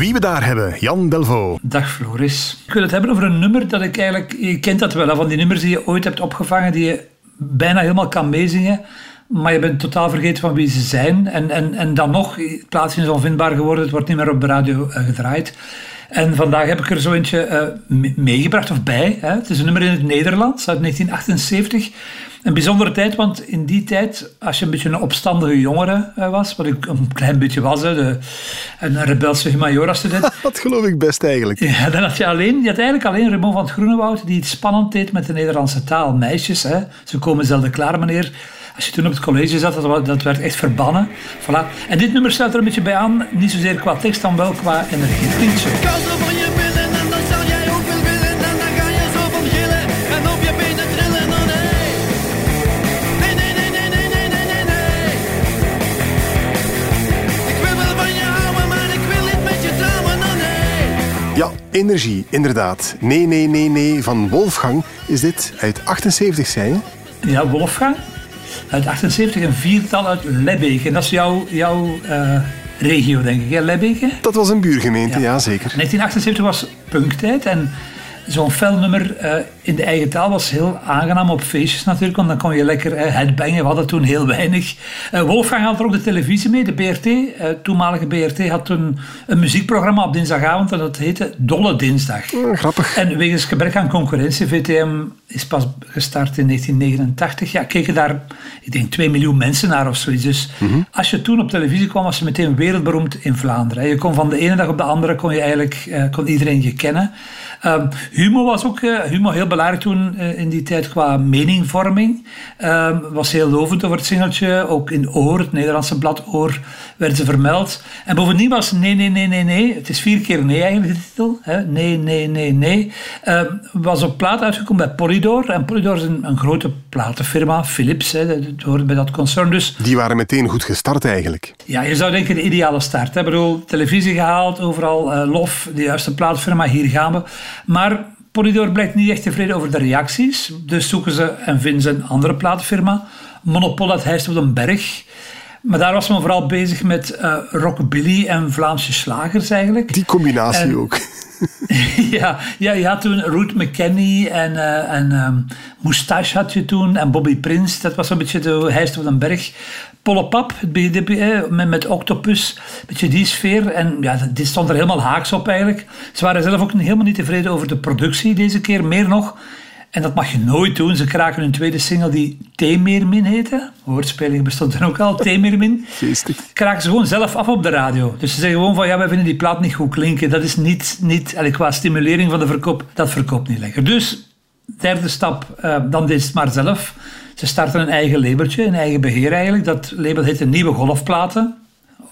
Wie we daar hebben, Jan Delvo. Dag Floris. Ik wil het hebben over een nummer dat ik eigenlijk... Je kent dat wel, van die nummers die je ooit hebt opgevangen, die je bijna helemaal kan meezingen, maar je bent totaal vergeten van wie ze zijn. En, en, en dan nog, het plaatsje is onvindbaar geworden, het wordt niet meer op de radio uh, gedraaid. En vandaag heb ik er zo eentje uh, meegebracht, of bij. Hè. Het is een nummer in het Nederlands uit 1978. Een bijzondere tijd, want in die tijd, als je een beetje een opstandige jongere uh, was, wat ik een klein beetje was, hè, de, een rebelse humajora-student. dat geloof ik best eigenlijk. Ja, dan had je alleen, je had eigenlijk alleen Raymond van het Groenewoud, die het spannend deed met de Nederlandse taal. Meisjes, hè, ze komen zelden klaar, meneer. Als je toen op het college zat, dat, dat werd echt verbannen. Voilà. En dit nummer sluit er een beetje bij aan, niet zozeer qua tekst, dan wel qua energie. Energie, inderdaad. Nee, nee, nee, nee. Van Wolfgang is dit uit 78, zei je? Ja, Wolfgang. Uit 78, een viertal uit Lebbeek. En dat is jouw, jouw uh, regio, denk ik, hè? Lebbeek? Dat was een buurgemeente, ja, ja zeker. 1978 was punktijd en zo'n fel nummer uh, in de eigen taal was heel aangenaam op feestjes natuurlijk, want dan kon je lekker uh, headbangen. We hadden toen heel weinig. Uh, Wolfgang had er ook de televisie mee, de BRT. toenmalige BRT had toen een muziekprogramma op dinsdagavond en dat heette Dolle Dinsdag. Mm, grappig. En wegens gebrek aan concurrentie, VTM is pas gestart in 1989. Ja, keken daar, ik denk, 2 miljoen mensen naar of zoiets. Dus mm -hmm. als je toen op televisie kwam, was je meteen wereldberoemd in Vlaanderen. Je kon van de ene dag op de andere, kon je eigenlijk, kon iedereen je kennen. Um, humor was ook uh, humor heel belangrijk toen uh, in die tijd qua meningvorming. Um, was heel lovend over het singeltje. Ook in Oor, het Nederlandse blad Oor, werden ze vermeld. En bovendien was nee, nee, nee, nee, nee. Het is vier keer nee eigenlijk de titel. Hè? Nee, nee, nee, nee. Um, was op plaat uitgekomen bij Polydor. En Polydor is een, een grote platenfirma, Philips, hè, dat hoort bij dat concern. Dus, Die waren meteen goed gestart eigenlijk. Ja, je zou denken de ideale start. Hè? Ik bedoel, televisie gehaald, overal uh, lof, de juiste platenfirma, hier gaan we. Maar Polydor blijkt niet echt tevreden over de reacties. Dus zoeken ze en vinden ze een andere platenfirma. Monopol uit Heist op den Berg. Maar daar was men vooral bezig met uh, rockabilly en Vlaamse slagers eigenlijk. Die combinatie en, ook. ja, ja, je had toen Ruth McKenney en, uh, en um, Moustache had je toen. En Bobby Prince, dat was een beetje de Heist op den Berg. Pollopap, met, met Octopus, een beetje die sfeer. En ja, dit stond er helemaal haaks op eigenlijk. Ze waren zelf ook helemaal niet tevreden over de productie deze keer. Meer nog, en dat mag je nooit doen. Ze kraken hun tweede single die Theemeermin heette. Woordspeling bestond er ook al, Theemeermin. Geestig. Kraken ze gewoon zelf af op de radio. Dus ze zeggen gewoon van, ja, wij vinden die plaat niet goed klinken. Dat is niet, niet qua stimulering van de verkoop, dat verkoopt niet lekker. Dus, derde stap, uh, dan deed het maar zelf. Ze starten een eigen labeltje, een eigen beheer eigenlijk. Dat label heette Nieuwe Golfplaten.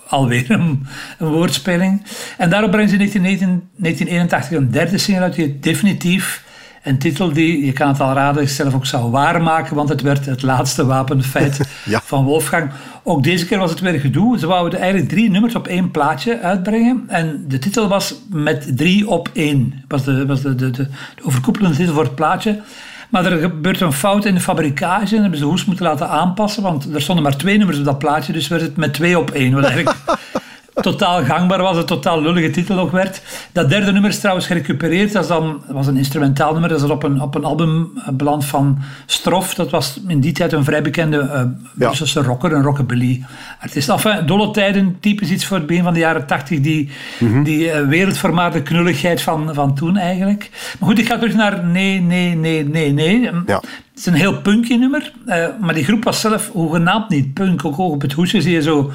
Alweer een, een woordspeling. En daarop brengen ze in 1981 een derde single uit die definitief een titel die, je kan het al raden, zelf ook zou waarmaken, want het werd het laatste wapenfeit ja. van Wolfgang. Ook deze keer was het weer gedoe. Ze wouden eigenlijk drie nummers op één plaatje uitbrengen. En de titel was met drie op één. was de, was de, de, de, de overkoepelende titel voor het plaatje. Maar er gebeurt een fout in de fabrikage en hebben ze de hoes moeten laten aanpassen, want er stonden maar twee nummers op dat plaatje, dus werd het met twee op één. Wat eigenlijk totaal gangbaar was, een totaal lullige titel ook werd. Dat derde nummer is trouwens gerecupereerd. Dat, dan, was een instrumentaal nummer. Dat is op een, op een album beland van Strof. Dat was in die tijd een vrij bekende uh, Brusselse ja. rocker, een rockabilly artiest. Enfin, dolle tijden, typisch iets voor het begin van de jaren tachtig. Die, mm -hmm. die uh, wereldvermaarde knulligheid van, van toen eigenlijk. Maar goed, ik ga terug naar Nee, Nee, Nee, Nee, Nee. Ja. Het is een heel punky nummer. Uh, maar die groep was zelf hoegenaamd niet punk. Ook op het hoesje zie je zo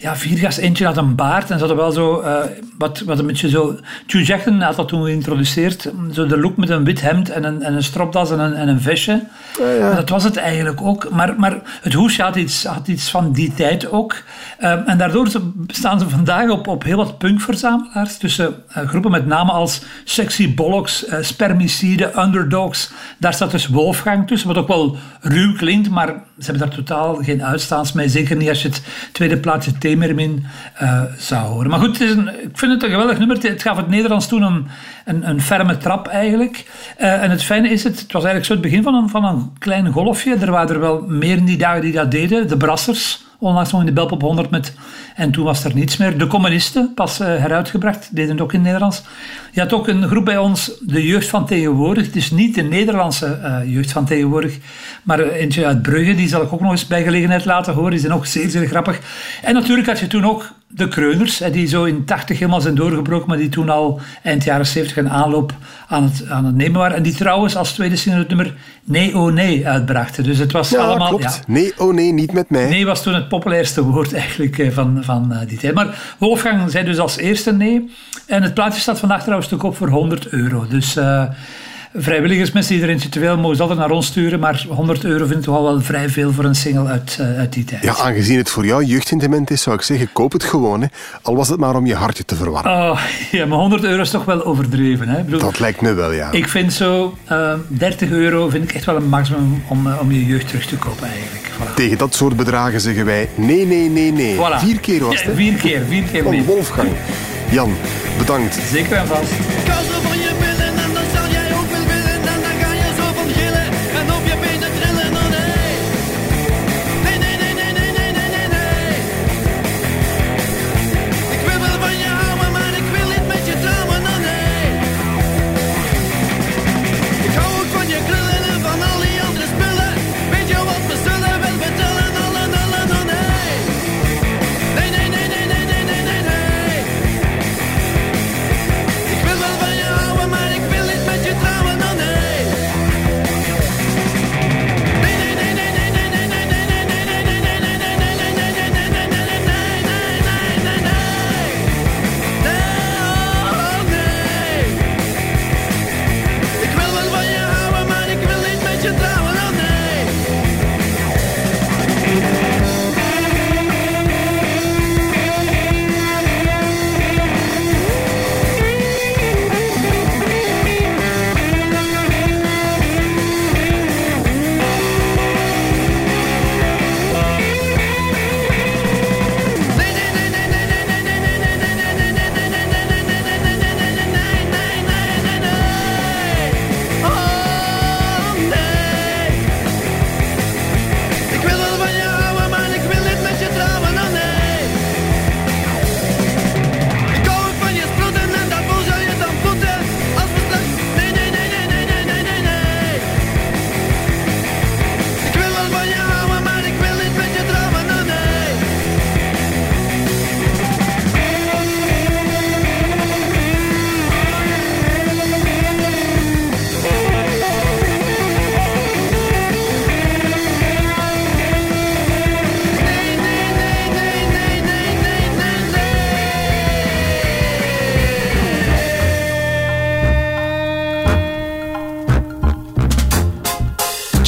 ja, viergas, eentje had een baard en ze hadden wel zo, uh, wat, wat een beetje zo... Hugh Jackman had dat toen geïntroduceerd, zo de look met een wit hemd en een, en een stropdas en een, en een vestje. Ja, Dat was het eigenlijk ook. Maar, maar het hoesje had iets, had iets van die tijd ook. Uh, en daardoor staan ze vandaag op, op heel wat punkverzamelaars. Tussen uh, groepen met namen als Sexy Bollocks, Spermicide, Underdogs. Daar staat dus Wolfgang tussen, wat ook wel ruw klinkt, maar ze hebben daar totaal geen uitstaans mee. Zeker niet als je het tweede plaatsje Temermin uh, zou horen. Maar goed, het is een, ik vind het een geweldig nummer. Het gaf het Nederlands toen een, een, een ferme trap eigenlijk. Uh, en het fijne is, het, het was eigenlijk zo het begin van een, van een klein golfje. Er waren er wel meer in die dagen die dat deden. De Brassers, onlangs nog in de Belpop 100 met... En toen was er niets meer. De communisten, pas uh, heruitgebracht, deden het ook in Nederlands. Je had ook een groep bij ons, de jeugd van tegenwoordig. Het is niet de Nederlandse uh, jeugd van tegenwoordig, maar eentje uit Brugge. Die zal ik ook nog eens bij gelegenheid laten horen. Die zijn ook zeer, zeer grappig. En natuurlijk had je toen ook de Kreuners, die zo in 80 helemaal zijn doorgebroken, maar die toen al eind jaren 70 een aanloop aan het, aan het nemen waren. En die trouwens als tweede single het nummer Nee oh nee uitbrachten. Dus het was ja, allemaal... Klopt. Ja, Nee oh nee, niet met mij. Nee was toen het populairste woord eigenlijk van, van die tijd. Maar Wolfgang zei dus als eerste nee. En het plaatje staat vandaag trouwens te koop voor 100 euro. Dus... Uh, vrijwilligers, mensen die er individueel mogen ze altijd naar ons sturen, maar 100 euro vind ik toch al wel vrij veel voor een single uit, uh, uit die tijd. Ja, aangezien het voor jou jeugdsentiment is, zou ik zeggen, koop het gewoon. Hè. Al was het maar om je hartje te verwarmen. Oh, ja, maar 100 euro is toch wel overdreven. Hè? Bedoel, dat lijkt me wel, ja. Ik vind zo, uh, 30 euro vind ik echt wel een maximum om, uh, om je jeugd terug te kopen eigenlijk. Voilà. Tegen dat soort bedragen zeggen wij nee, nee, nee, nee. Voilà. Vier keer was het, ja, Vier keer, vier keer Van Wolfgang. Jan, bedankt. Zeker en vast.